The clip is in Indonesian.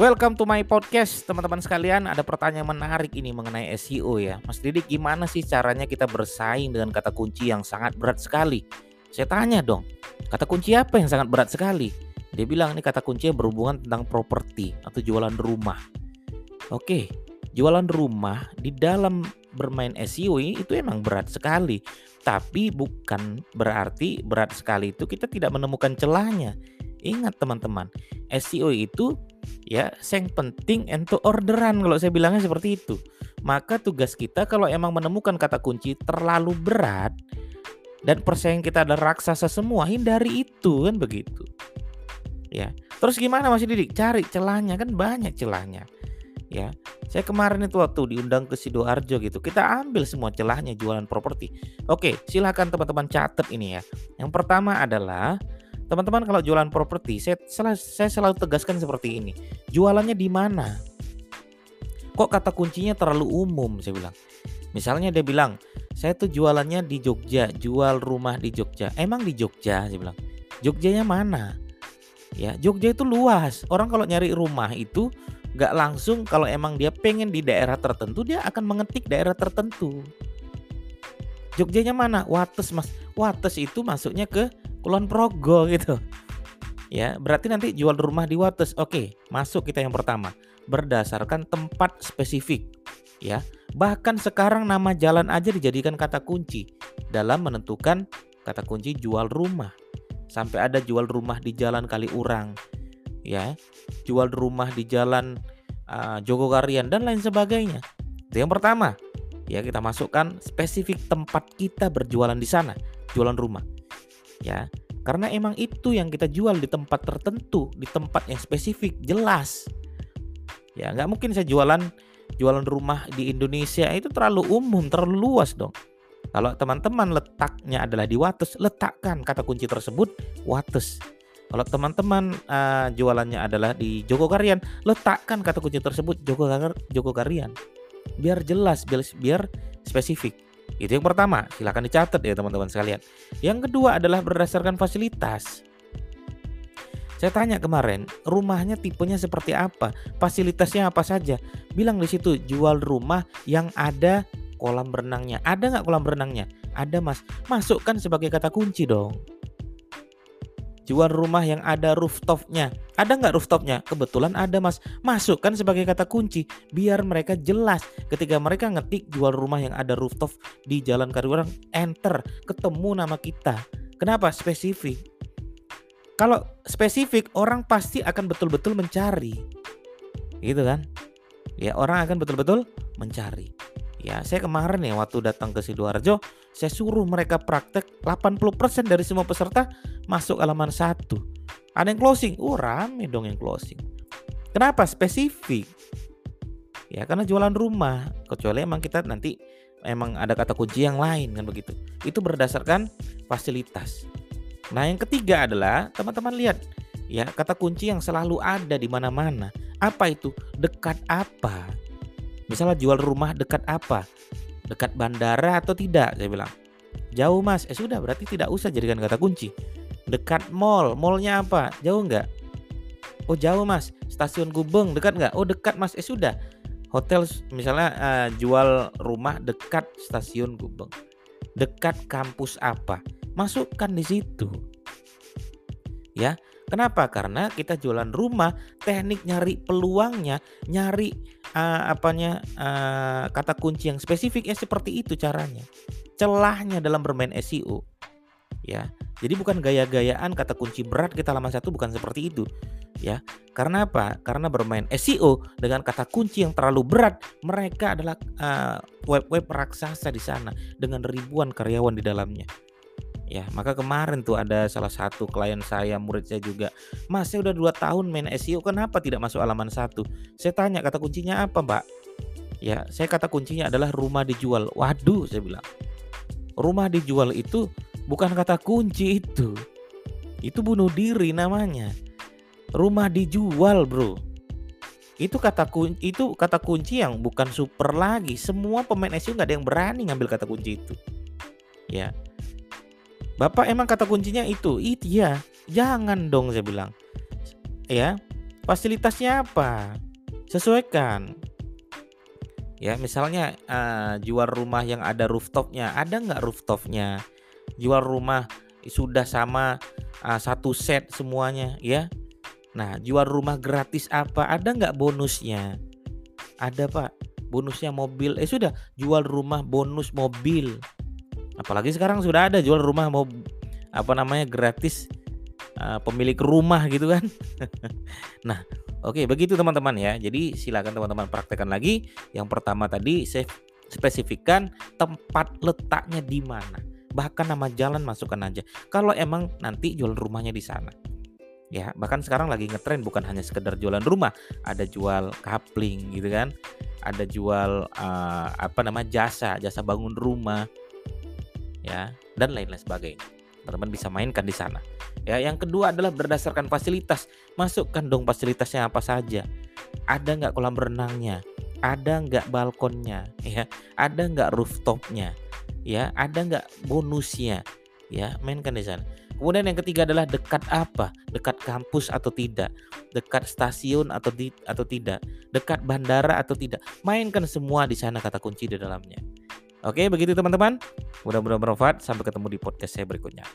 Welcome to my podcast, teman-teman sekalian. Ada pertanyaan menarik ini mengenai SEO ya, Mas Didik. Gimana sih caranya kita bersaing dengan kata kunci yang sangat berat sekali? Saya tanya dong, kata kunci apa yang sangat berat sekali? Dia bilang ini kata kunci yang berhubungan tentang properti atau jualan rumah. Oke, jualan rumah di dalam bermain SEO itu emang berat sekali. Tapi bukan berarti berat sekali itu kita tidak menemukan celahnya. Ingat teman-teman, SEO itu ya yang penting untuk orderan kalau saya bilangnya seperti itu. Maka tugas kita kalau emang menemukan kata kunci terlalu berat dan persaingan kita ada raksasa semua hindari itu kan begitu. Ya terus gimana masih didik? Cari celahnya kan banyak celahnya. Ya saya kemarin itu waktu diundang ke sidoarjo gitu kita ambil semua celahnya jualan properti. Oke silahkan teman-teman catat ini ya. Yang pertama adalah Teman-teman kalau jualan properti, saya, saya selalu tegaskan seperti ini. Jualannya di mana? Kok kata kuncinya terlalu umum, saya bilang. Misalnya dia bilang, saya tuh jualannya di Jogja, jual rumah di Jogja. Emang di Jogja, saya bilang. Jogjanya mana? Ya, Jogja itu luas. Orang kalau nyari rumah itu nggak langsung kalau emang dia pengen di daerah tertentu, dia akan mengetik daerah tertentu. Jogjanya mana? Wates, Mas. Wates itu masuknya ke Kulon Progo gitu. Ya, berarti nanti jual rumah di Wates. Oke, masuk kita yang pertama. Berdasarkan tempat spesifik. Ya, bahkan sekarang nama jalan aja dijadikan kata kunci dalam menentukan kata kunci jual rumah. Sampai ada jual rumah di Jalan Kaliurang. Ya, jual rumah di Jalan uh, Jogokarian dan lain sebagainya. Itu yang pertama. Ya, kita masukkan spesifik tempat kita berjualan di sana, jualan rumah ya. Karena emang itu yang kita jual di tempat tertentu di tempat yang spesifik jelas. Ya nggak mungkin saya jualan jualan rumah di Indonesia itu terlalu umum terlalu luas dong. Kalau teman-teman letaknya adalah di Wates letakkan kata kunci tersebut Wates. Kalau teman-teman uh, jualannya adalah di Jogokarian letakkan kata kunci tersebut Jogokarian biar jelas biar spesifik itu yang pertama, silahkan dicatat ya teman-teman sekalian. Yang kedua adalah berdasarkan fasilitas. Saya tanya kemarin, rumahnya tipenya seperti apa? Fasilitasnya apa saja? Bilang di situ jual rumah yang ada kolam renangnya. Ada nggak kolam renangnya? Ada mas. Masukkan sebagai kata kunci dong jual rumah yang ada rooftopnya. Ada nggak rooftopnya? Kebetulan ada mas. Masukkan sebagai kata kunci biar mereka jelas ketika mereka ngetik jual rumah yang ada rooftop di Jalan Kariurang, enter, ketemu nama kita. Kenapa? Spesifik. Kalau spesifik orang pasti akan betul-betul mencari. Gitu kan? Ya orang akan betul-betul mencari. Ya, saya kemarin ya waktu datang ke Sidoarjo, saya suruh mereka praktek 80% dari semua peserta masuk halaman satu. Ada yang closing, oh rame dong yang closing. Kenapa? Spesifik. Ya karena jualan rumah, kecuali emang kita nanti emang ada kata kunci yang lain kan begitu. Itu berdasarkan fasilitas. Nah yang ketiga adalah teman-teman lihat ya kata kunci yang selalu ada di mana-mana. Apa itu? Dekat apa? Misalnya jual rumah dekat apa? Dekat bandara atau tidak? Saya bilang. Jauh mas, eh sudah berarti tidak usah jadikan kata kunci. Dekat mall, mallnya apa? Jauh nggak? Oh jauh mas, stasiun Gubeng dekat nggak? Oh dekat mas, eh sudah. Hotel misalnya uh, jual rumah dekat stasiun Gubeng. Dekat kampus apa? Masukkan di situ. Ya, Kenapa? Karena kita jualan rumah, teknik nyari peluangnya, nyari uh, apanya uh, kata kunci yang spesifik ya seperti itu caranya. Celahnya dalam bermain SEO. Ya. Jadi bukan gaya-gayaan kata kunci berat kita lama satu bukan seperti itu. Ya. Karena apa? Karena bermain SEO dengan kata kunci yang terlalu berat, mereka adalah uh, web-web raksasa di sana dengan ribuan karyawan di dalamnya ya maka kemarin tuh ada salah satu klien saya murid saya juga mas saya udah dua tahun main SEO kenapa tidak masuk halaman satu? Saya tanya kata kuncinya apa mbak? Ya saya kata kuncinya adalah rumah dijual. Waduh saya bilang rumah dijual itu bukan kata kunci itu. Itu bunuh diri namanya. Rumah dijual bro. Itu kata kunci itu kata kunci yang bukan super lagi. Semua pemain SEO nggak ada yang berani ngambil kata kunci itu. Ya Bapak emang kata kuncinya itu? Itu ya. Jangan dong saya bilang. Ya. Fasilitasnya apa? Sesuaikan. Ya, misalnya uh, jual rumah yang ada rooftopnya, ada nggak rooftopnya? Jual rumah sudah sama uh, satu set semuanya, ya. Nah, jual rumah gratis apa? Ada nggak bonusnya? Ada pak, bonusnya mobil. Eh sudah, jual rumah bonus mobil. Apalagi sekarang sudah ada jual rumah mau apa namanya gratis uh, pemilik rumah gitu kan. nah, Oke, begitu teman-teman ya. Jadi silakan teman-teman praktekkan lagi. Yang pertama tadi saya spesifikkan tempat letaknya di mana. Bahkan nama jalan masukkan aja. Kalau emang nanti jual rumahnya di sana. Ya, bahkan sekarang lagi ngetren bukan hanya sekedar jualan rumah, ada jual kapling gitu kan. Ada jual uh, apa nama jasa, jasa bangun rumah. Ya, dan lain-lain sebagainya. Teman-teman bisa mainkan di sana. Ya, yang kedua adalah berdasarkan fasilitas. Masukkan dong fasilitasnya apa saja. Ada nggak kolam renangnya? Ada nggak balkonnya? Ya, ada nggak rooftopnya? Ya, ada nggak bonusnya? Ya, mainkan di sana. Kemudian yang ketiga adalah dekat apa? Dekat kampus atau tidak? Dekat stasiun atau di, atau tidak? Dekat bandara atau tidak? Mainkan semua di sana kata kunci di dalamnya. Oke, begitu teman-teman. Mudah-mudahan bermanfaat. Sampai ketemu di podcast saya berikutnya.